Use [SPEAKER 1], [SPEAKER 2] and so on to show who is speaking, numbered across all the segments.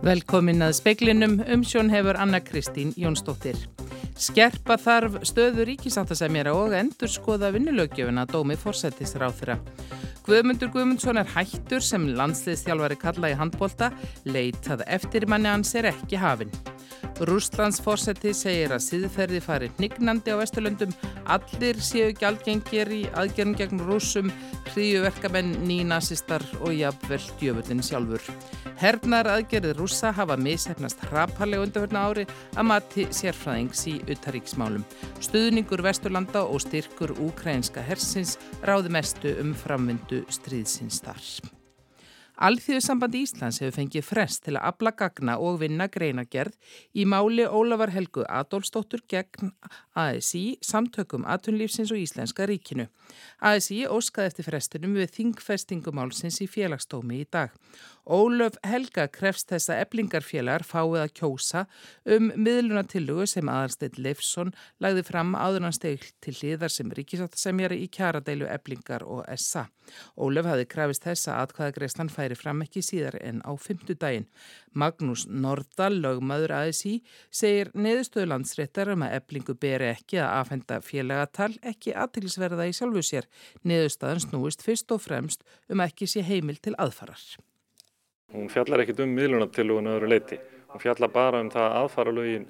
[SPEAKER 1] Velkomin að speiklinum umsjón hefur Anna Kristín Jónsdóttir. Skerpa þarf stöðu ríkisáttasemjara og endur skoða vinnulögjöfuna dómi fórsættisráð þeirra. Guðmundur Guðmundsson er hættur sem landsliðstjálfari kalla í handbólta, leitað eftir manni hans er ekki hafinn. Rústlands fórseti segir að síðferði fari hnignandi á Vesturlöndum, allir séu gjaldgengir í aðgerðum gegn rúsum, hríuverkamenn, nýnasistar og jafnvel djöfullin sjálfur. Hernar aðgerðið rúsa hafa mishefnast hraparlega undanverna ári að mati sérfræðings í uttaríksmálum. Stuðningur Vesturlanda og styrkur úkrænska hersins ráði mestu um framvindu stríðsins þar. Alþjóðsambandi Íslands hefur fengið frest til að abla gagna og vinna greinagerð í máli Ólafar Helgu Adolfsdóttur gegn ASI samtökum atunlífsins og Íslenska ríkinu. ASI óskaði eftir frestunum við þingfestingumálsins í félagstómi í dag. Ólöf Helga krefst þess að eblingarfélagar fáið að kjósa um miðlunatillugu sem aðalsteyt Leifsson lagði fram áðurnanstegl til hliðar sem ríkisáttasemjari í kjaradeilu eblingar og SA. Ólöf hafi krefist þess að atkvæðagreislan færi fram ekki síðar en á fymtudaginn. Magnús Nordal, lögmaður ASI, segir neðustöðlandsréttar um að eblingu beri ekki að afhenda félagatal ekki aðtilsverða í sjálfu sér. Neðustöðan snúist fyrst og fremst um ekki sé heimil til aðfarar.
[SPEAKER 2] Hún fjallar ekkit um miðlunartillugun öðru leiti. Hún fjallar bara um það aðfaralögin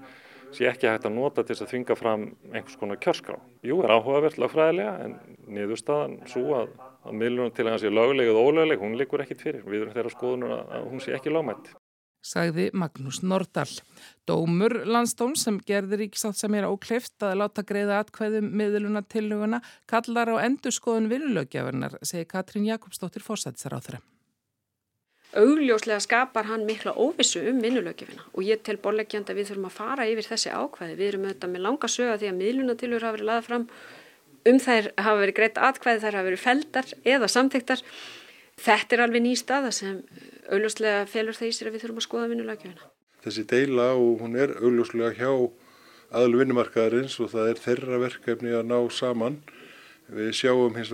[SPEAKER 2] sé ekki hægt að nota til að þvinga fram einhvers konar kjörskrá. Jú, er áhugavert lagfræðilega en niðurstaðan svo að, að miðlunartillugan sé lögleg eða ólögleg, hún likur ekkit fyrir. Við erum þeirra skoðunar að hún sé ekki lögmætt.
[SPEAKER 1] Sagði Magnús Nordal. Dómur landstón sem gerði ríksátt sem er ókleift að láta greiða atkvæðum miðlunartilluguna kallar á endurskoðun vinnulögjafarnar, segi Katrín Jakobsdóttir þeirra
[SPEAKER 3] augljóslega skapar hann mikla óvissu um vinnulögjöfina og ég tel borleggjandi að við þurfum að fara yfir þessi ákvæði. Við erum auðvitað með langa söga því að miðlunatilur hafa verið laðað fram um þær hafa verið greitt atkvæði, þær hafa verið feldar eða samþyktar. Þetta er alveg ný staða sem augljóslega felur það í sér að við þurfum að skoða vinnulögjöfina.
[SPEAKER 4] Þessi deila og hún er augljóslega hjá aðlu vinnumarkaðarins og það er þeirra verkefni að ná saman. Við sjáum hins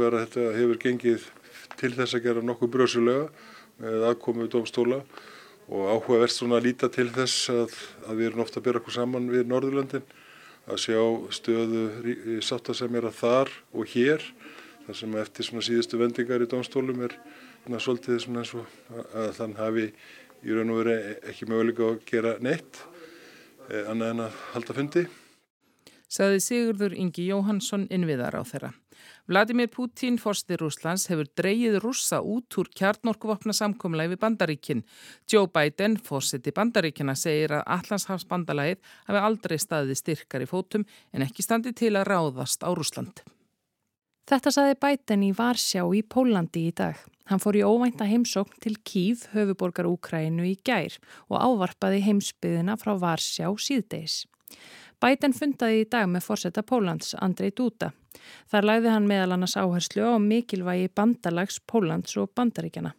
[SPEAKER 4] að að með aðkomu dómstóla og áhugavert svona að líta til þess að, að við erum ofta að byrja okkur saman við Norðurlöndin að sjá stöðu sáttasemjara þar og hér þar sem eftir svona síðustu vendingar í dómstólum er svona svolítið svona eins og að þann hafi í raun og veri ekki möguleika að gera neitt eh, annað en að halda fundi.
[SPEAKER 1] Saði Sigurður Ingi Jóhansson innviðar á þeirra. Vladimir Putin, forstir Rúslands, hefur dreyið rússa út úr kjarnorkuvopna samkomlega við bandaríkin. Joe Biden, fórsiti bandaríkina, segir að Allandshafsbandalagið hafi aldrei staðið styrkar í fótum en ekki standi til að ráðast á Rúsland.
[SPEAKER 5] Þetta saði Biden í Varsjá í Pólandi í dag. Hann fór í óvænta heimsókn til Kív, höfuborgar Úkrænu í gær og ávarpaði heimsbyðina frá Varsjá síðdeis. Biden fundaði í dag með fórsetta Pólans, Andrei Dúta. Þar læði hann meðal annars áherslu á mikilvægi bandalags Pólans og bandaríkjana.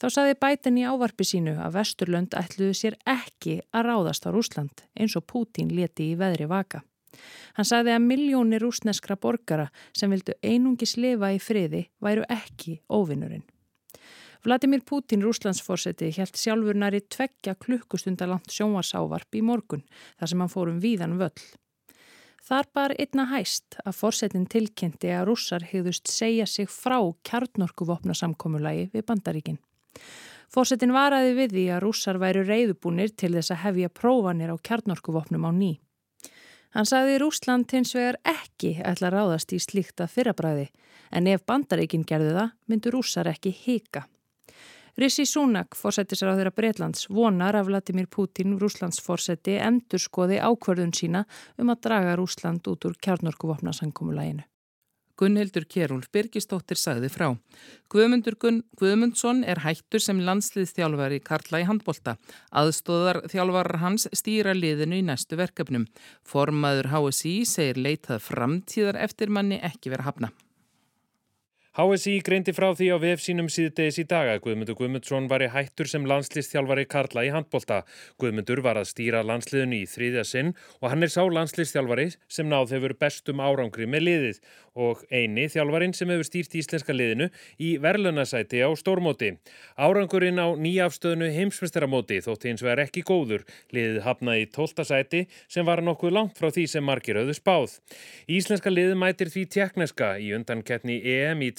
[SPEAKER 5] Þá saði Biden í ávarpi sínu að Vesturlönd ætluðu sér ekki að ráðast á Rúsland eins og Pútín leti í veðri vaka. Hann saði að miljónir rúsneskra borgara sem vildu einungis lifa í friði væru ekki óvinnurinn. Vladimir Putin, rúslandsforseti, helt sjálfur næri tveggja klukkustundalant sjónvarsávarp í morgun þar sem hann fórum víðan völl. Þar bar einna hæst að forsetin tilkynnti að rússar hegðust segja sig frá kjarnorkuvopna samkómulagi við bandaríkin. Forsetin varaði við því að rússar væru reyðubúnir til þess að hefja prófanir á kjarnorkuvopnum á ný. Hann sagði Rúsland hins vegar ekki ætla ráðast í slíkta fyrrabræði en ef bandaríkin gerðu það myndur rússar ekki hika. Rissi Súnak, fórsættisar á þeirra Breitlands, vonar að Vladimir Putin, Rúslands fórsætti, endur skoði ákverðun sína um að draga Rúsland út úr kjarnorkuvopna sankomulæginu.
[SPEAKER 1] Gunnhildur Kjærúl Birgistóttir sagði frá. Guðmundur Gunn Guðmundsson er hættur sem landsliðþjálfari Karla í handbolta. Aðstóðar þjálfarar hans stýra liðinu í næstu verkefnum. Formaður HSI segir leitað framtíðar eftir manni ekki vera hafna.
[SPEAKER 6] HSI greindi frá því á VF sínum síðdeis í dag að Guðmundur Guðmundsson var í hættur sem landslistþjálfari Karla í handbólta. Guðmundur var að stýra landsliðinu í þrýðja sinn og hann er sá landslistþjálfari sem náð hefur bestum árangri með liðið og eini þjálfarin sem hefur stýrt íslenska liðinu í verðlunasæti á stórmóti. Árangurinn á nýjafstöðnu heimsmyndstaramóti þótt hins vegar ekki góður. Liðið hafnaði í tóltasæti sem var nokkuð langt frá því sem margir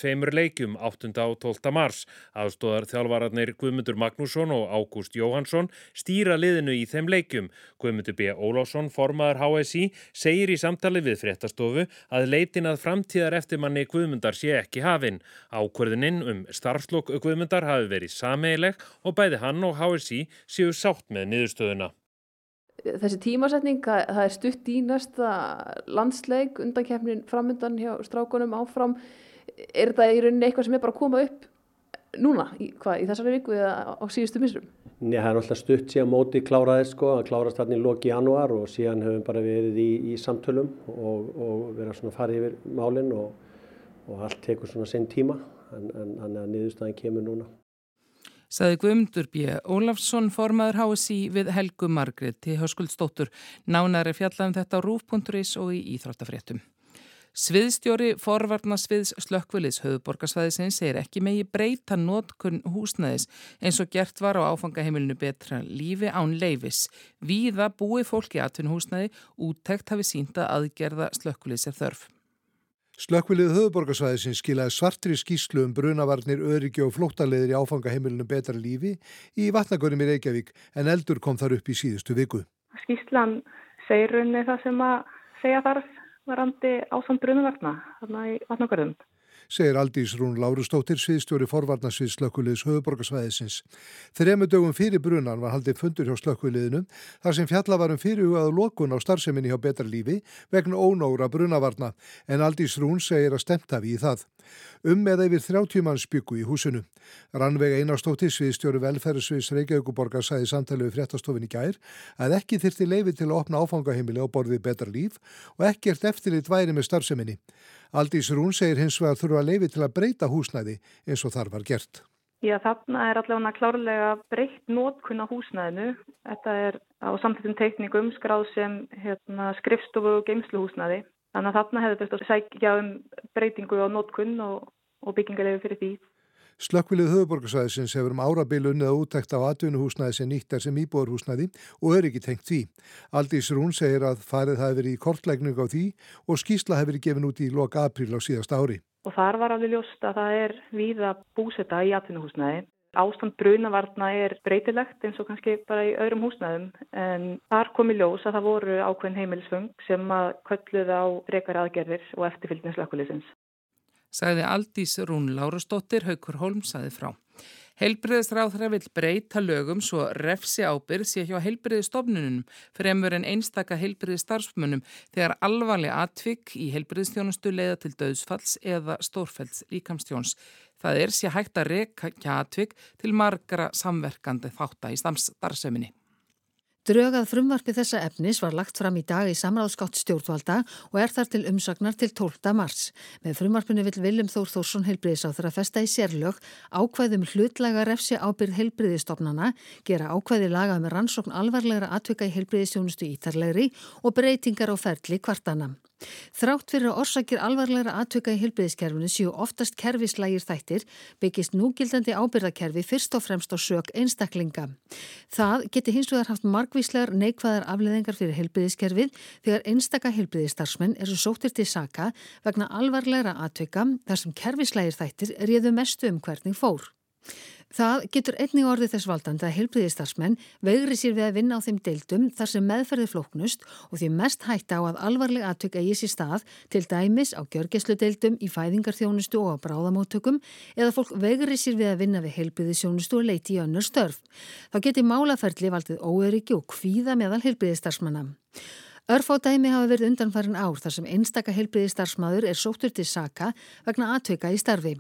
[SPEAKER 6] tveimur leikjum 8. á 12. mars. Aðstóðar þjálfararnir Guðmundur Magnússon og Ágúst Jóhansson stýra liðinu í þeim leikjum. Guðmundur B. Ólásson, formaður HSI, segir í samtali við fréttastofu að leitin að framtíðar eftirmanni Guðmundar sé ekki hafinn. Ákverðininn um starfslokk Guðmundar hafi verið sameileg og bæði hann og HSI séu sátt með niðurstöðuna.
[SPEAKER 7] Þessi tímasetning, það er stutt í næsta landsleik, undankefnin framöndan hjá strákunum áfram er þetta í rauninni eitthvað sem er bara að koma upp núna, í, hvað, í þessari viku eða á síðustu misrum?
[SPEAKER 8] Nei, það er náttúrulega stutt síðan móti kláraðið sko, að klárast þarna í loki januar og síðan höfum bara verið í, í samtölum og, og verið að fara yfir málinn og, og allt tekur svona sinn tíma en, en, en að niðurstaðin kemur núna.
[SPEAKER 1] Saði Guðmundur B. Ólafsson formaður HSI við Helgu Margrét til Höskuldsdóttur. Nánari fjallaðum þetta á rúf.is og í Íþróttafréttum. Sviðstjóri forvarnasviðs slökkvilis höfuborgarsvæðisins segir ekki megi breyta nótkunn húsnæðis eins og gert var á áfangaheimilinu betra lífi án leifis. Víða búi fólki aðtun húsnæði úttekt hafi sínda aðgerða slökkvilis er þörf.
[SPEAKER 9] Slökkvilið höfuborgarsvæðisins skilaði svartri skíslu um brunavarnir, öryggi og flóttaleðir í áfangaheimilinu betra lífi í vatnagörnum í Reykjavík en eldur kom þar upp í síðustu viku.
[SPEAKER 10] Skíslan segir runni það sem að segja þarf varandi ásand brunavagna þarna í vatnagörðum.
[SPEAKER 9] Segir Aldís Rún Lárustóttir, sviðstjóri forvarnasvið slökkuliðs höfuborgarsvæðisins. Þremu dögum fyrir brunan var haldið fundur hjá slökkuliðinu þar sem fjalla varum fyrirhugaðu lokun á starfseminni hjá betra lífi vegna ónóra brunavarna en Aldís Rún segir að stemta við í það. Um með yfir 30 manns byggu í húsinu. Rannveg Einarstóttir, sviðstjóri velferðsviðs Reykjavíkuborgar, sæði samtalið við fréttastofin í gær að ekki þyrti leifi til að opna áfangaheimili á borðið betra líf og ekkert eftirlit væri með starfseminni. Aldís Rún segir hins vegar þurfa leifi til að breyta húsnæði eins og þar var gert.
[SPEAKER 10] Já, þarna er allavega klárlega breytt nótkunna húsnæðinu. Þetta er á samtættum teikningum skráð sem hérna, skrifstofu og geimsluhúsnæði. Þannig að þarna hefur þetta sækja um breytingu á nótkunn og, og byggingarlegu fyrir því.
[SPEAKER 9] Slökkvilið höfuborgarsvæðisins hefur um árabil unnið að útækt á atvinnuhúsnæði sem nýtt er sem íbúarhúsnæði og er ekki tengt því. Aldís Rún segir að farið hafi verið í kortlækning á því og skýsla hefur verið gefin út í loka april á síðast ári.
[SPEAKER 10] Og þar var alveg ljóst að það er víða búseta í atvinnuhúsnæði. Ástand brunavarna er breytilegt eins og kannski bara í öðrum húsnæðum en þar komi ljós að það voru ákveðin heimilisfung sem að kölluð á frekar aðgerðir og eftirfylgni slökkulisins
[SPEAKER 1] sagði Aldís Rún Lárusdóttir, Haukur Holm saði frá. Heilbriðisráðra vil breyta lögum svo refsi ábyrð sé hjá heilbriðistofnunum fremur en einstaka heilbriðistarfsmunum þegar alvarleg atvik í heilbriðistjónustu leiða til döðsfalls eða stórfells líkamstjóns. Það er sé hægt að reka atvik til margara samverkandi þátt að í starfseminni.
[SPEAKER 11] Drögað frumvarfi þessa efnis var lagt fram í dag í samráðskátt stjórnvalda og er þar til umsagnar til 12. mars. Með frumvarfinu vil Viljum Þór Þórsson heilbriðisáþur að festa í sérlög ákvæðum hlutlaga refsi ábyrð heilbriðistofnana, gera ákvæði laga með rannsókn alvarlegra atvika í heilbriðistjónustu ítarlegri og breytingar á ferli kvartana. Þrátt fyrir að orsakir alvarlegra atvöka í hilbriðiskerfinu séu oftast kerfislægir þættir byggist núgildandi ábyrðakerfi fyrst og fremst á sök einstaklinga. Það geti hins vegar haft margvíslegar neikvæðar afleðingar fyrir hilbriðiskerfið þegar einstaka hilbriðistarsmenn eru sóttir til saka vegna alvarlegra atvöka þar sem kerfislægir þættir réðu mestu um hvernig fór. Það getur einnig orðið þess valdandi að heilbriðistarsmenn veigri sér við að vinna á þeim deildum þar sem meðferði flóknust og því mest hætta á að alvarleg aðtök eigi sér stað til dæmis á gjörgeslu deildum í fæðingarþjónustu og á bráðamóttökum eða fólk veigri sér við að vinna við heilbriðisjónustu og leiti í önnur störf. Þá geti málaferli valdið óöryggi og kvíða meðal heilbriðistarsmanna. Örfádæmi hafa verið undanfærin ár þar sem einstaka heilbriðistarsmaður er sóttur til saka vegna aðtöka í starfi.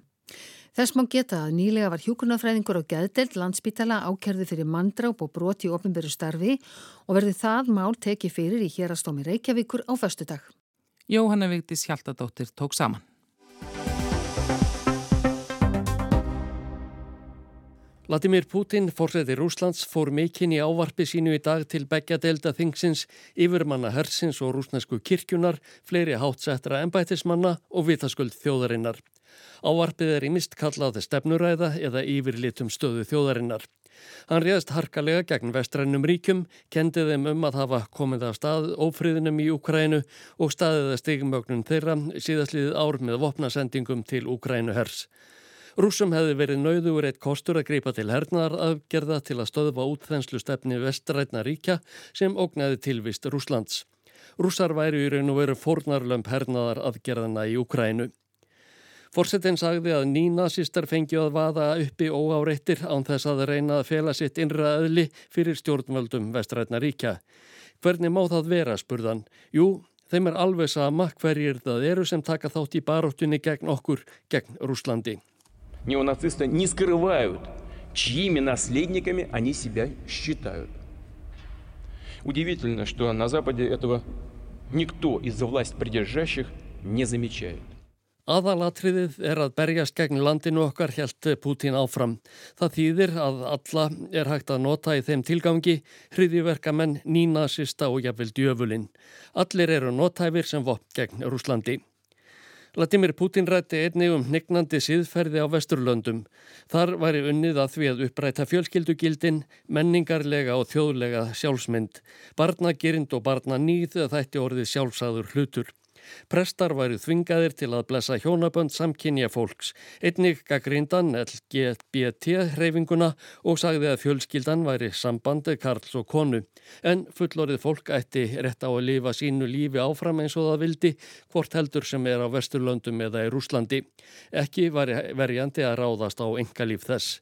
[SPEAKER 11] Þess má geta að nýlega var hjúkurnafræðingur á geðdelt landsbítala ákerði fyrir mandráp og broti í ofnbyrju starfi og verði það mál teki fyrir í hérastómi Reykjavíkur á föstudag.
[SPEAKER 1] Jóhanna Vigdís Hjaltadóttir tók saman.
[SPEAKER 12] Vladimir Putin, fórseti Rúslands, fór mikinn í ávarpi sínu í dag til begja delta þingsins, yfirmanna hersins og rúsnesku kirkjunar, fleiri hátsettra embætismanna og vitasköld þjóðarinnar. Ávarpið er í mist kallaði stefnuræða eða yfirlitum stöðu þjóðarinnar. Hann réðst harkalega gegn vestrænum ríkjum, kendið þeim um að hafa komið af stað ófriðinum í Ukrænu og staðið að stigmögnum þeirra síðastliðið ár með vopnasendingum til Ukrænu hers. Rúsum hefði verið nauður eitt kostur að greipa til hernaðar aðgerða til að stöðfa útþenslu stefni vestrætna ríkja sem ógnaði tilvist Rúslands. Rússar væri í raun og veru fornarlömp hernaðar aðgerðana í Ukrænu. Forsetin sagði að nýnasistar fengi að vaða uppi óáreittir án þess að reyna að fela sitt innra öðli fyrir stjórnvöldum vestrætna ríkja. Hvernig má það vera, spurðan? Jú, þeim er alveg sama hverjir það eru sem taka þátt í baróttunni gegn okkur, gegn Rúslandi
[SPEAKER 13] неонацисты не скрывают, чьими наследниками они себя считают. Удивительно, что на Западе этого никто из власть придержащих не замечает.
[SPEAKER 12] Aðalatriðið er að berjast gegn landinu okkar, helt Putin áfram. Það þýðir að alla er hægt að nota í þeim tilgangi, hriðiverkamenn, nínasista og jafnvel djöfulinn. Allir eru notæfir sem vopp gegn Rúslandi. Vladimir Putin rætti einni um hnignandi síðferði á Vesturlöndum. Þar væri unnið að því að uppræta fjölskyldugildin, menningarlega og þjóðlega sjálfsmynd. Barnagirind og barnanýð þætti orðið sjálfsæður hlutur. Prestar væri þvingaðir til að blessa hjónabönd samkynja fólks. Einnig gaggrindan LGBT-hreyfinguna og sagði að fjölskyldan væri sambandi Karls og konu. En fullorið fólk ætti rétt á að lifa sínu lífi áfram eins og það vildi, hvort heldur sem er á Vesturlöndum eða í Rúslandi. Ekki var verjandi að ráðast á engalíf þess.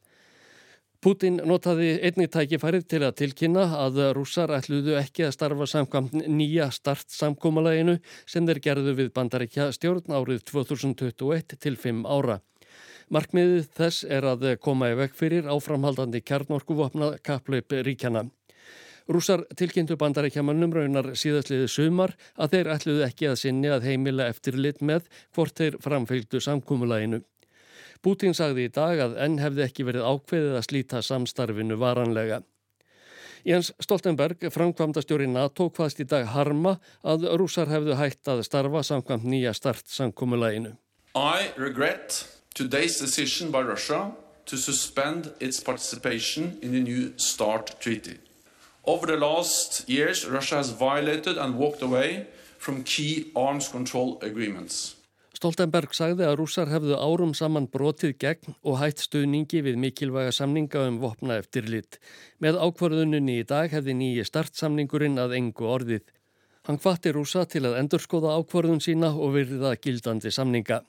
[SPEAKER 12] Putin notaði einnig tækifærið til að tilkynna að rússar ætluðu ekki að starfa samkvæmt nýja startsamkómalæginu sem þeir gerðu við bandaríkja stjórn árið 2021 til 5 ára. Markmiðið þess er að koma í vekk fyrir áframhaldandi kjarnorkuvopna kaplaup ríkjana. Rússar tilkynntu bandaríkjamannum raunar síðastliði sumar að þeir ætluðu ekki að sinni að heimila eftir lit með hvort þeir framfylgdu samkómalæginu. Putin sagði í dag að enn hefði ekki verið ákveðið að slíta samstarfinu varanlega. Jens Stoltenberg, framkvamdastjóri NATO, hvaðst í dag harma að rúsar hefðu hægt að starfa samkvamt nýja start samkómulæginu.
[SPEAKER 14] I regret today's decision by Russia to suspend its participation in the new START treaty. Over the last years, Russia has violated and walked away from key arms control agreements.
[SPEAKER 12] Stoltenberg sagði að rússar hefðu árum saman brotið gegn og hætt stuðningi við mikilvæga samninga um vopna eftir lit. Með ákvarðunni í dag hefði nýji startsamningurinn að engu orðið. Hann hvatti rússa til að endurskoða ákvarðun sína og virða gildandi samninga.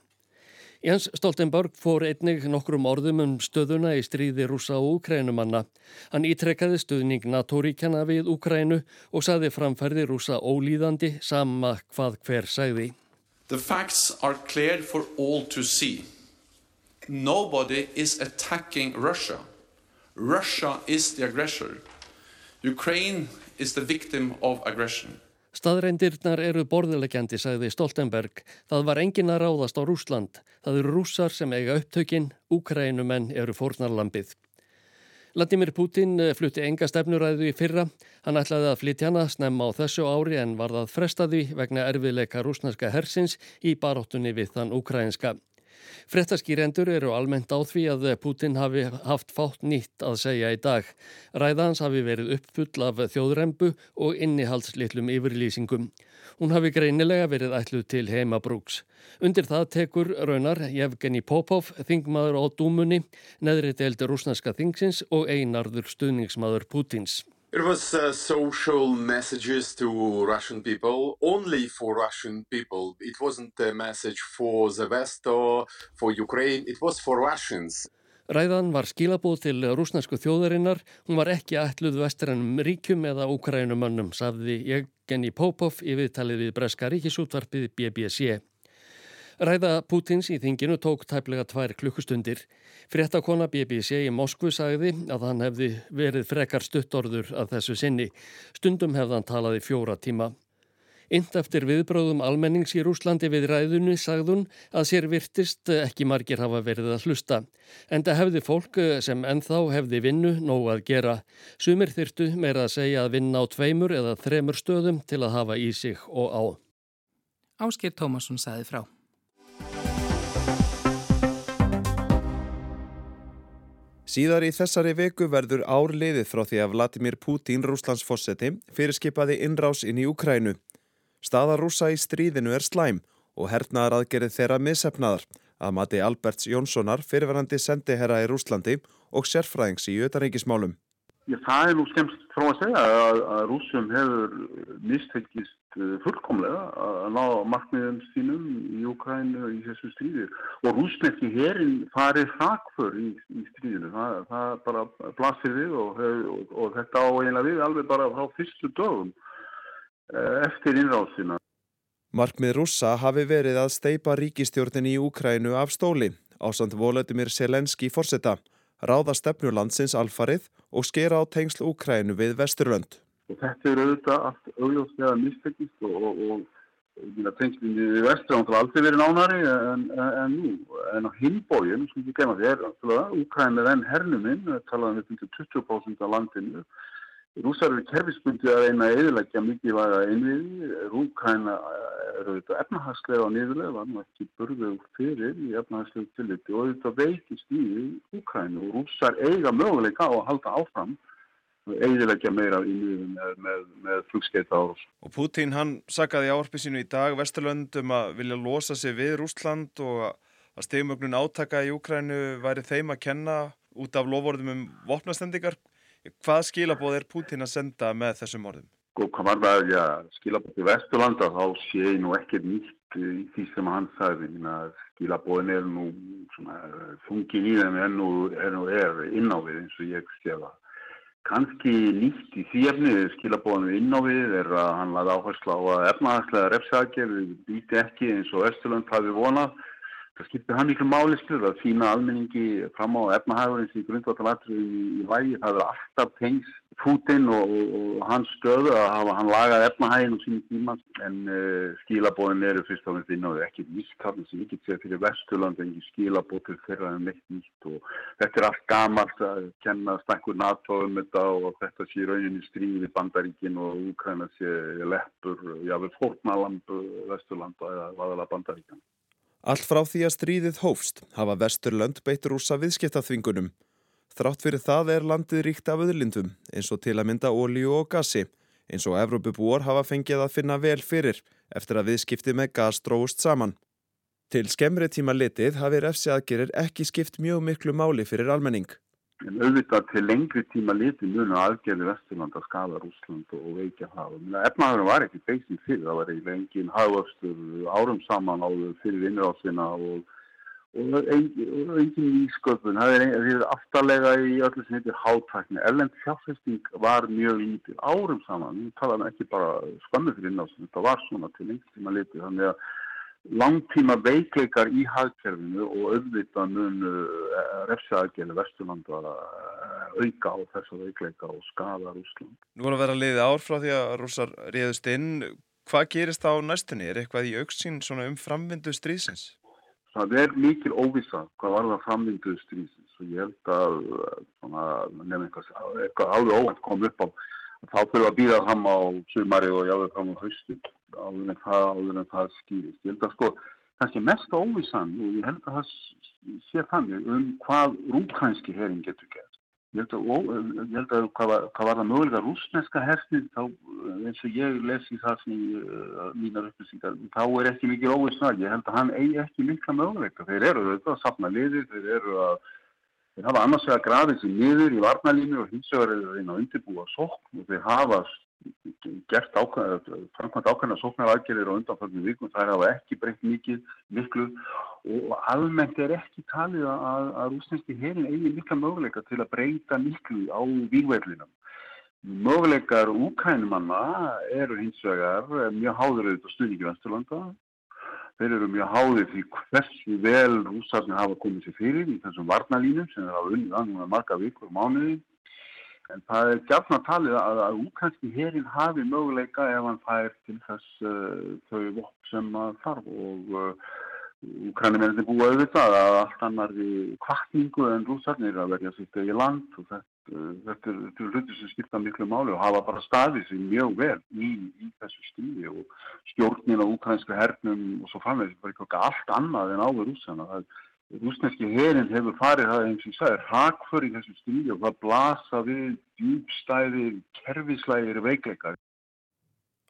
[SPEAKER 12] Jens Stoltenberg fór einnig nokkrum orðum um stöðuna í stríði rúsa og úkrænumanna. Hann ítrekkaði stöðning NATO-ríkjana við Úkrænu og saði framferði rúsa ólíðandi sama hvað hver sagði.
[SPEAKER 14] The facts are clear for all to see. Nobody is attacking Russia. Russia is the aggressor. Ukraine is the victim of aggression.
[SPEAKER 12] Staðreindirnar eru borðilegjandi, sagði Stoltenberg. Það var engin að ráðast á Rúsland. Það eru rússar sem eiga upptökin, Úkrænumenn eru fórnarlampið. Vladimir Putin eh, flutti enga stefnuræðu í fyrra. Hann ætlaði að flytja hana snemma á þessu ári en var það frestaði vegna erfiðleika rúsnarska hersins í baróttunni við þann ukrainska. Frettaskýrendur eru almennt á því að Putin hafi haft fátt nýtt að segja í dag. Ræðans hafi verið uppfull af þjóðrembu og innihaldslitlum yfirlýsingum. Hún hafi greinilega verið ætluð til heimabrúks. Undir það tekur raunar Jevgeni Popov, þingmaður á Dúmunni, neðri deildi rúsneska þingsins og einarður stuðningsmaður Putins.
[SPEAKER 15] It was uh, social messages to Russian people, only for Russian people. It wasn't a message for the West or for Ukraine, it was for Russians.
[SPEAKER 12] Ræðan var skilabóð til rúsnesku þjóðarinnar, hún var ekki ætluð vestrænum ríkjum eða úkrænumönnum, safði Jevgeni Popov í viðtalið við Breska ríkisútvarpið BBC. Ræða Pútins í þinginu tók tæplega tvær klukkustundir. Fréttakona BBC í Moskvu sagði að hann hefði verið frekar stuttorður að þessu sinni. Stundum hefði hann talaði fjóra tíma. Ynd eftir viðbróðum almennings í Rúslandi við ræðunni sagðun að sér virtist ekki margir hafa verið að hlusta. Enda hefði fólk sem ennþá hefði vinnu nóg að gera. Sumir þyrtu meira að segja að vinna á tveimur eða þremur stöðum til að hafa í sig og á.
[SPEAKER 1] Ásker Tómasson saði frá.
[SPEAKER 16] Síðar í þessari veku verður ár liðið frá því að Vladimir Putin, Rúslands fósetti, fyrirskipaði innrás inn í Ukrænu. Staða rúsa í stríðinu er slæm og hernaðar aðgerið þeirra missefnaðar að mati Alberts Jónssonar fyrirverandi sendiherra í Rúslandi og sérfræðings í ötaríkismálum.
[SPEAKER 17] Já, það er nú skemst frá að segja að, að rúsum hefur mistekist fullkomlega að ná markmiðum sínum í Ukrænu í þessu stríði og rúsnefni herin farið hrakför í, í stríðinu. Það, það bara blasir við og, og, og þetta á einlega við alveg bara frá fyrstu dögum eftir innrásina.
[SPEAKER 16] Markmið rússa hafi verið að steipa ríkistjórnin í Úkrænu af stóli á samt Volodymyr Selenski fórseta, ráða stefnu landsins alfarið og skera á tengsl Úkrænu við Vesturlönd.
[SPEAKER 17] Og þetta er auðvitað allt auðvitað mistekist og, og, og tengslinni við Vesturlönd har aldrei verið nánari en, en, nú. En á hinbógin, sem ekki gema þér, Úkrænu er enn hernuminn, talaðum við 20% af landinu, Rúsar eru kerfisbundið að að eðilegja mikilvæga einviði. Rúkræna eru auðvitað efnahagslega og niðurlega, var nú ekki burðuð fyrir í efnahagslegu tilliti og auðvitað veikist í Úkrænu og rúsar eiga möguleika á að halda áfram eðilegja meira í niður með, með, með flugskeita árós.
[SPEAKER 16] Og Putin hann sakaði áarpi sínu í dag Vesturlönd um að vilja losa sig við Rúsland og að stegumögnun átaka í Úkrænu væri þeim að kenna út af lofórðum um vopnastendingar. Hvað skilabóð er Putin að senda með þessum orðum?
[SPEAKER 17] Og hvað var það ja, skilabóð í Vesturlanda þá sé ég nú ekkert nýtt í því sem hann sagði. Skilabóðin er nú þungin í þeim en nú er, nú er innávið eins og ég sé það. Kanski nýtt í því efnið skilabóðinu innávið er að hann laði áherslu á að efnahagslega refsakir býti ekki eins og Vesturland hafi vonað. Það skiptir hann miklu máli skilur að sína almenningi fram á efnahagurins í grundvallalatri í, vægi. Það er alltaf tengs Putin og, og, hans stöðu að hafa hann lagað efnahagin á sínum tíma en uh, skilabóðin eru fyrst og finnst inn á því ekki þarna sem ekki sé fyrir Vesturland en ekki skilabóð til þeirra en neitt nýtt og þetta er allt gamalt að kenna stakkur NATO um þetta og þetta sé rauninni stríði bandaríkin og Úkræna sé leppur, jáfnveg fórnalamb Vesturland eða vaðala bandaríkan.
[SPEAKER 16] Allt frá því að stríðið hófst hafa Vesturlönd beitt rúsa viðskiptaþvingunum. Þrátt fyrir það er landið ríkt af öðlindum eins og til að mynda ólíu og gasi eins og Evrópubúar hafa fengið að finna vel fyrir eftir að viðskipti með gas dróðust saman. Til skemmri tíma litið hafi refsi aðgerir ekki skipt mjög miklu máli fyrir almenning.
[SPEAKER 17] En auðvitað til lengri tíma litið munu aðgerði Vesturland að skada Rúsland og veikja það. Efnaðurinn var ekki beisin fyrir, það var eiginlega engin hagvöxtur árum saman áður fyrir innrásina og og engin nýsköpun það er, er aftalega í öllu sem heitir hátækni. Erlend fjárfesting var mjög lítið árum saman við talaðum ekki bara skömmu fyrir innásum þetta var svona til einhverjum að liti þannig að langtíma veikleikar í hagkerfinu og auðvitað mun uh, refsaðgerði Vesturlanda uh, auka á þessa veikleika og skada Rúsland.
[SPEAKER 16] Nú voru að vera liðið ár frá því að rússar réðust inn hvað gerist þá næstunni? Er eitthvað í auksín um framvindu strísins?
[SPEAKER 17] Það er mikil óvisa hvað var það framvinduð strísins og ég held að nefnum eitthvað, eitthvað alveg óvænt kom upp á þá fyrir að býða fram á sumari og jáður fram á haustu áður en það, áður en það skýrist. Ég held að sko kannski mest óvisan og ég held að það sé þannig um hvað rúkænski herin getur gert. Ég held að, ég held að hvað, var, hvað var það mögulega rúsneska herfnið þá eins og ég lesi það sem uh, mínar upplýsingar, þá er ekki mikið óvissnað. Ég held að hann eigi ekki mikla möguleika. Þeir eru auðvitað að sapna liðir, þeir eru að þeir hafa annars vegar grafið sér niður í varnalínu og hins vegar eru þeir að undirbúa sókn og þeir hafa gert ákvæða, framkvæmt ákvæða sóknar aðgerðir á undanfaldinu vikum, það hafa ekki breytt mikið, miklu og almennt er ekki talið að, að rúsneski herin eigi mikla möguleika til að breyta miklu á výverlinum. Möguleikar úkrænumanna eru hins vegar mjög háður auðvitað stuðningi Vesturlanda. Þeir eru mjög háður því hversu vel rúsarnir hafa komið sér fyrir í þessum varnalínum sem er á unnið annað marga vikur mánuði En það er gætna talið að, að úkænski herin hafi möguleika ef hann fær til þess uh, þau vopp sem þarf og uh, úkrænumennir búa auðvitað að allt annar í kvartningu en rúsarnir að verja sitt í land og þetta, uh, þetta er hluti sem skipta miklu máli og hafa bara staðið sér mjög vel í, í þessu stíði og stjórnin á úkrænska hernum og svo framvegis bara eitthvað allt annað en áður rúsana. Það er Rúsneski herin hefur farið það eins og ég sagði, rakför í þessu stríði og það blasa við djúbstæði, kerfislægir veikleikar.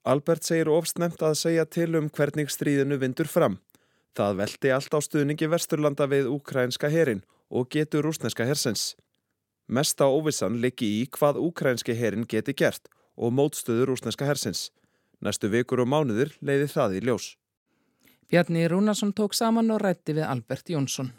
[SPEAKER 16] Albert segir ofsnemt að segja til um hvernig stríðinu vindur fram. Það veldi allt á stuðningi Vesturlanda við ukrainska herin og getur rúsneska hersens. Mesta óvissan liggi í hvað ukrainski herin geti gert og mótstöður rúsneska hersens. Næstu vikur og mánuður leiði það í ljós.
[SPEAKER 1] Bjarni Rúnarsson tók saman og rætti við Albert Jónsson.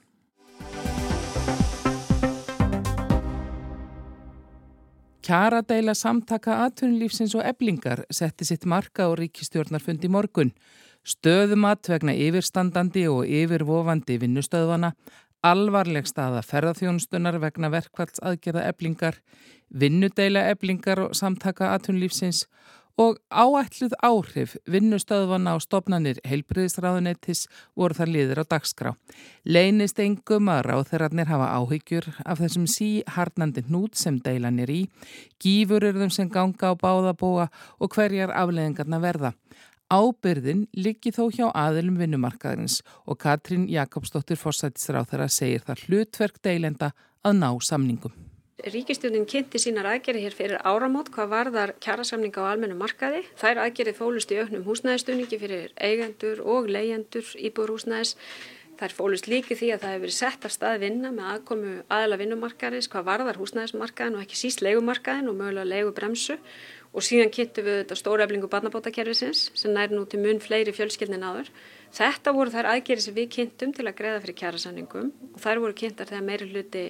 [SPEAKER 1] Kjaradeila samtaka atvinnulífsins og eblingar setti sitt marka á ríkistjórnarfundi morgun. Stöðumat vegna yfirstandandi og yfirvofandi vinnustöðvana, alvarleg staða ferðarþjónustunar vegna verkvalls aðgerða eblingar, vinnudeila eblingar og samtaka atvinnulífsins og áætluð áhrif vinnustöðvana á stopnanir heilbriðisráðunettis voru þar liður á dagskrá. Leinist engum að ráþerarnir hafa áhyggjur af þessum sí harnandi hnút sem deilan er í, gífur þeim sem ganga á báðabóa og hverjar afleðingarna verða. Ábyrðin liggi þó hjá aðilum vinnumarkaðins og Katrín Jakobsdóttir Fossættisráþara segir það hlutverk deilenda að ná samningum.
[SPEAKER 3] Ríkistjónin kynnti sínar aðgerið hér fyrir áramót hvað varðar kjærasamninga á almennu markaði. Þær aðgerið fólust í auknum húsnæðistunningi fyrir eigendur og leyendur íbúrhúsnæðis. Þær fólust líki því að það hefur verið sett af stað vinna með aðkomu aðla vinnumarkaðis hvað varðar húsnæðismarkaðin og ekki síst leigumarkaðin og mögulega leigubremsu. Og síðan kynntu við þetta stóra eflingu barnabótakerfisins sem nær nú til mun fleiri fjölskyldin áður. Þetta voru þær aðgerið sem við kynntum til að greiða fyrir kjærasamningum og þær voru kynntar þegar meiri hluti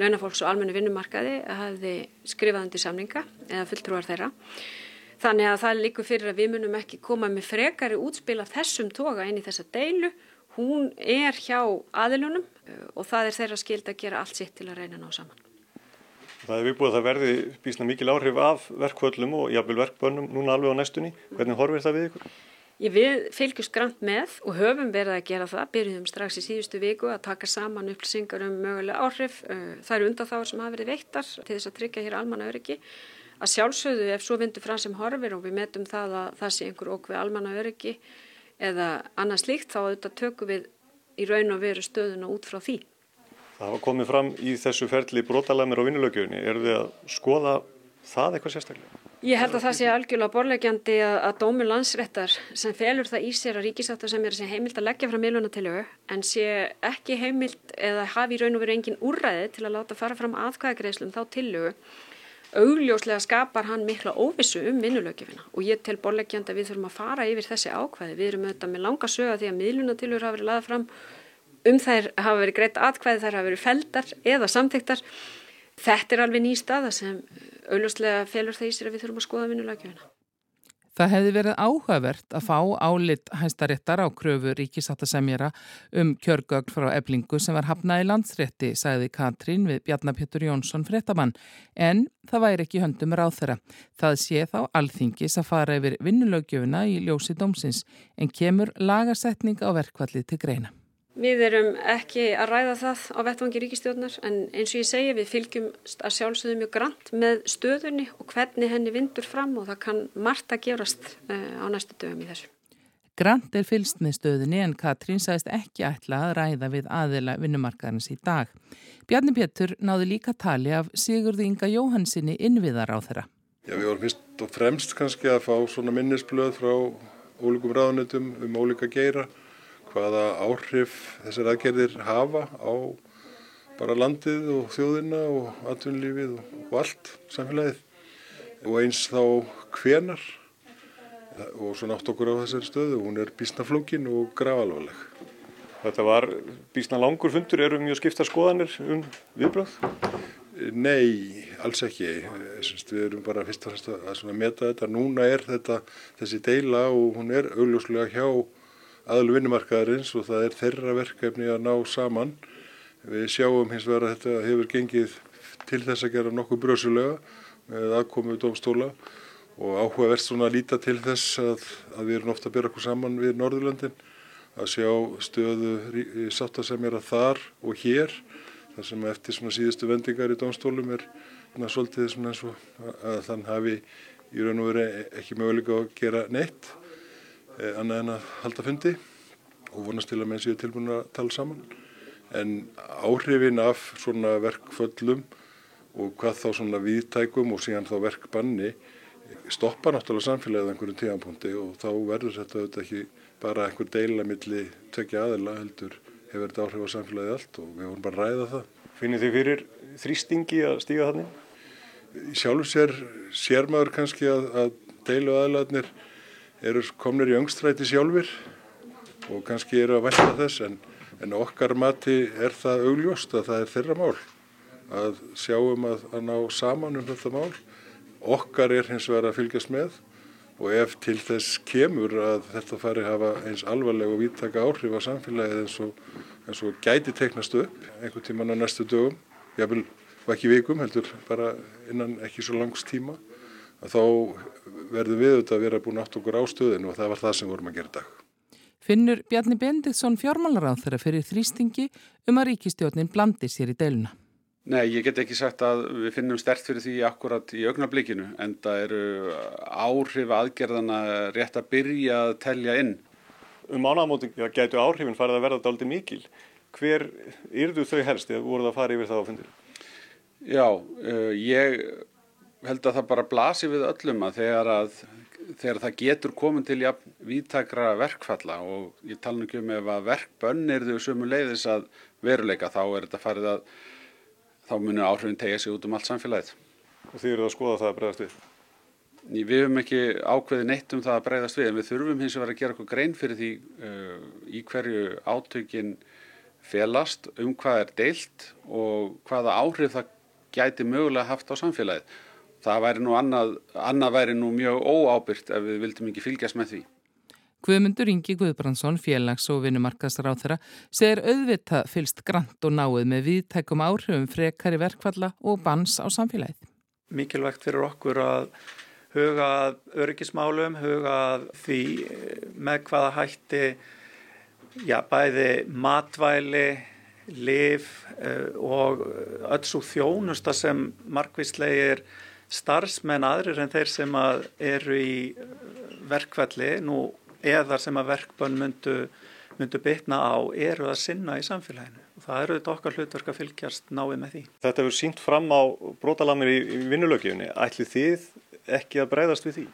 [SPEAKER 3] launafólks og almennu vinnumarkaði hafði skrifað undir samninga eða fulltrúar þeirra. Þannig að það líkur fyrir að við munum ekki koma með frekari útspil af þessum toga inn í þessa deilu. Hún er hjá aðilunum eh, og það er þeirra skild að gera allt sitt til að reyna ná saman.
[SPEAKER 2] Það er viðbúið að það verði bísna mikil áhrif af verkvöldum og jafnvel verkbönnum núna alveg á næstunni. Hvernig horfir það við ykkur?
[SPEAKER 3] Við fylgjum skrant með og höfum verið að gera það, byrjuðum strax í síðustu viku að taka saman upplýsingar um mögulega áhrif. Eh, það eru undan þáður sem hafa verið veittar til þess að tryggja hér almanna öryggi. Að sjálfsögðu ef svo vindur frá sem horfir og við metum það að það sé einhver okk við almanna öryggi eða annað slíkt þá auðvitað tökum við í raun og veru stöðuna út frá því.
[SPEAKER 2] Það hafa komið fram í þessu ferli brotalæmir og vinnulögjöfni. Er þið að skoða það eitthvað sérstaklega?
[SPEAKER 3] Ég held að það sé algjörlega borlegjandi að, að dómi landsrettar sem felur það í sér að ríkisáttar sem er heimilt að leggja fram miðlunatilögu en sé ekki heimilt eða hafi í raun og veru engin úrræði til að láta fara fram aðkvæðagreislum þá tilögu augljóslega skapar hann mikla óvissu um vinnulögjöfina og ég tel borlegjandi að við þurfum að fara yfir þessi ákvæði. Við erum auðvitað með langa söga því að miðlunatilögur hafa verið laðað fram um þær hafa verið greitt atkvæði, þær hafa verið feldar eða samþyktar. Þetta er alveg ný staða sem auðvitað felur það í sér að við þurfum að skoða vinnulagjöfina.
[SPEAKER 1] Það hefði verið áhugavert að fá álit hæstaréttar á kröfu ríkisáttasemjara um kjörgögn frá eblingu sem var hafnað í landsrétti, sagði Katrín við Bjarnapjötur Jónsson frettamann, en það væri ekki höndum ráð þeirra. Það sé þá alþingis að fara yfir vinnulögjöfina í ljósi dómsins, en kemur lagasetning á verkvallið til greina.
[SPEAKER 3] Við erum ekki að ræða það á vettvangi ríkistjórnar en eins og ég segi við fylgjum að sjálfsögðu mjög grannt með stöðunni og hvernig henni vindur fram og það kann margt að gerast uh, á næstu dögum í þessu.
[SPEAKER 1] Grant er fylst með stöðunni en Katrín sagðist ekki ætla að ræða við aðila vinnumarkarins í dag. Bjarni Pétur náði líka tali af Sigurði Inga Jóhansinni innviðar á þeirra.
[SPEAKER 4] Já, við vorum fyrst og fremst kannski að fá svona minnisblöð frá ólíkum ráðnutum um ólíka geira hvaða áhrif þessar aðgerðir hafa á bara landið og þjóðina og atvinnulífið og allt samfélagið. Og eins þá hvenar og svo nátt okkur á þessari stöðu hún er bísnaflókin og gravalvaleg
[SPEAKER 2] Þetta var bísna langur fundur, eru mjög skipta skoðanir um viðbröð?
[SPEAKER 4] Nei, alls ekki. Við erum bara fyrst og fremst að meta þetta. Núna er þetta þessi deila og hún er augljóslega hjá aðlu vinnumarkaðarins og það er þeirra verkefni að ná saman. Við sjáum hins vegar að þetta hefur gengið til þess að gera nokkuð brösulega með aðkomu dómstóla og áhugavert svona að líta til þess að, að við erum ofta að byrja okkur saman við Norðurlöndin að sjá stöðu sáttasemjara þar og hér þar sem eftir svona síðustu vendingar í dómstólum er svona svolítið svona eins og að þann hafi í raun og veri ekki möguleika að gera neitt annað en að halda fundi og vonast til að menn séu tilbúin að tala saman en áhrifin af svona verkföllum og hvað þá svona viðtækum og síðan þá verkbanni stoppa náttúrulega samfélagið á einhverjum tíðanpunkti og þá verður þetta auðvitað ekki bara einhver deila milli tökja aðila heldur hefur þetta áhrif á samfélagið allt og við vorum bara að ræða það.
[SPEAKER 18] Finnir þið fyrir þrýstingi að stíga þannig?
[SPEAKER 4] Sjálfur sér, sér maður kannski að, að deilu aðilaðnir eru komnir í öngstræti sjálfur og kannski eru að velta þess en, en okkar mati er það augljóst að það er þeirra mál að sjáum að, að ná saman um þetta mál. Okkar er hins vegar að fylgjast með og ef til þess kemur að þetta fari hafa eins alvarleg og viðtaka áhrif á samfélagið eins og, eins og gæti teiknast upp einhvern tíman á næstu dögum, jáfnvel ekki vikum heldur bara innan ekki svo langs tíma að þá verðum við auðvitað að vera búin átt okkur á stöðinu og það var það sem vorum að gera dag.
[SPEAKER 1] Finnur Bjarni Benditsson fjármálaráð þeirra fyrir þrýstingi um að ríkistjórnin blandi sér í deiluna.
[SPEAKER 19] Nei, ég get ekki sagt að við finnum stert fyrir því akkurat í augnablikinu en það eru áhrif aðgerðana rétt að byrja að telja inn.
[SPEAKER 18] Um ánamóti getur áhrifin farið að verða dálítið mikil. Hver yrðu þau helst eða voru það að fara yfir það á fundir?
[SPEAKER 19] Já, uh, ég held að það bara blasi við öllum að þegar, að þegar það getur komin til jafn vítakra verkfalla og ég tala nú ekki um ef að verkbönn er þau sömu leiðis að veruleika þá er þetta farið að þá munir áhrifin tegja sig út um allt samfélagið.
[SPEAKER 18] Og þið eruð að skoða það að breyðast við?
[SPEAKER 19] Við hefum ekki ákveði neitt um það að breyðast við en við þurfum hins vegar að gera eitthvað grein fyrir því uh, í hverju átökin felast, um hvað er deilt og hvaða áhrif það gæti mögulega haft á samfélagið. Það væri nú annað, annað væri nú mjög óábyrgt ef við vildum ekki fylgjast með því.
[SPEAKER 1] Guðmundur Ingi Guðbrandsson, félags- og vinnumarkasráð þeirra, segir auðvitað fylst grant og náið með viðtækum áhrifum frekari verkfalla og bans á samfélagið.
[SPEAKER 20] Mikilvægt fyrir okkur að huga öryggismálum, huga því með hvaða hætti já, bæði matvæli, liv og öll svo þjónusta sem markvíslegir starfsmenn aðrir en þeir sem eru í verkvalli nú eðar sem að verkbönn myndu, myndu bytna á eru að sinna í samfélaginu. Það eru þetta okkar hlutverk að fylgjast náið með því.
[SPEAKER 18] Þetta hefur sínt fram á brotalamir í, í vinnulögjöfni. Ætli þið ekki að breyðast við því?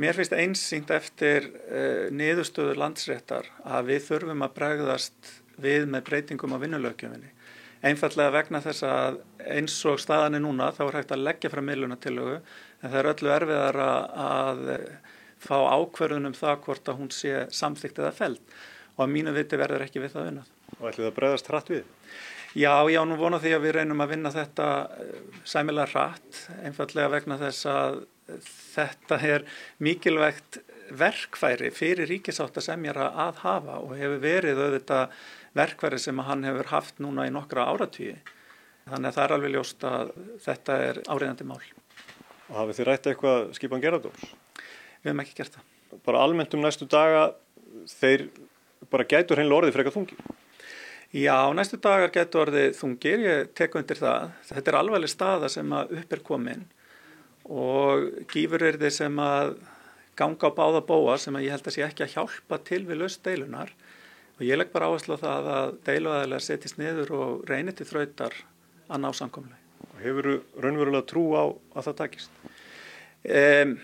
[SPEAKER 20] Mér finnst einsýnt eftir uh, niðurstöður landsréttar að við þurfum að breyðast við með breytingum á vinnulögjöfni. Einfallega vegna þess að eins og staðan er núna þá er hægt að leggja fram miðlunatilögu en það er öllu erfiðar að, fá ákverðunum það hvort að hún sé samþygt eða feld og að mínu viti verður ekki við það unnað.
[SPEAKER 18] Og ætlið það bregðast hratt við?
[SPEAKER 20] Já, já, nú vona því að við reynum að vinna þetta sæmilega hratt, einfallega vegna þess að þetta er mikilvægt verkfæri fyrir ríkisáttasemjara að hafa og hefur verið auðvitað verkfæri sem hann hefur haft núna í nokkra áratvíi. Þannig að það er alveg ljóst að þetta er áriðandi mál.
[SPEAKER 18] Og hafið þið rætt eitthvað skipan gerðardóms?
[SPEAKER 20] Við hefum ekki gert það.
[SPEAKER 18] Bara almennt um næstu daga, þeir bara gætur hreinlega orðið frekar þungir?
[SPEAKER 20] Já, næstu dagar gætur orðið þungir, ég tek undir það. Þetta er alveglega staða sem að upp er komin og gífur er þið sem að ganga á báða bóa sem að ég held að sé ekki að hjálpa til við löst deilunar og ég legg bara áherslu á það að deiluæðilega setjast niður og reynir til þrautar að ná samkomlega.
[SPEAKER 18] Hefur þú raunverulega trú á að það takist?
[SPEAKER 20] Um,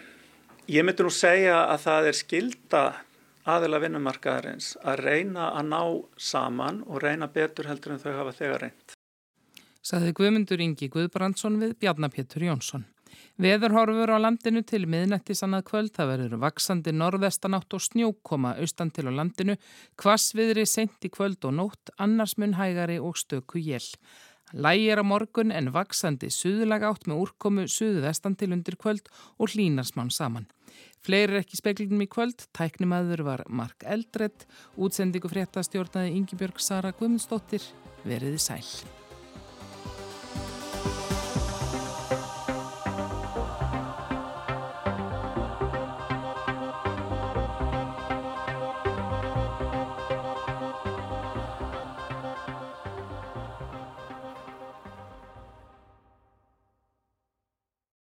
[SPEAKER 20] ég myndi nú segja að það er skilda aðila vinnumarkaðarins að reyna að ná saman og reyna betur heldur en þau hafa þegar reynd.
[SPEAKER 1] Saði Guðmundur Ingi Guðbrandsson við Bjarnapétur Jónsson. Veðurhorfur á landinu til miðnættis annað kvöld, það verður vaksandi norðvestanátt og snjókoma austan til á landinu, kvassviðri sent í kvöld og nótt, annars mun hægari og stöku jél. Lægir á morgun en vaksandi suðulag átt með úrkomu suðvestan til undir kvöld og hlínarsmann saman. Fleiri ekki speklinum í kvöld, tæknimaður var Mark Eldredd, útsendingu fréttastjórnaði Ingi Björg Sara Guðmundsdóttir, veriði sæl.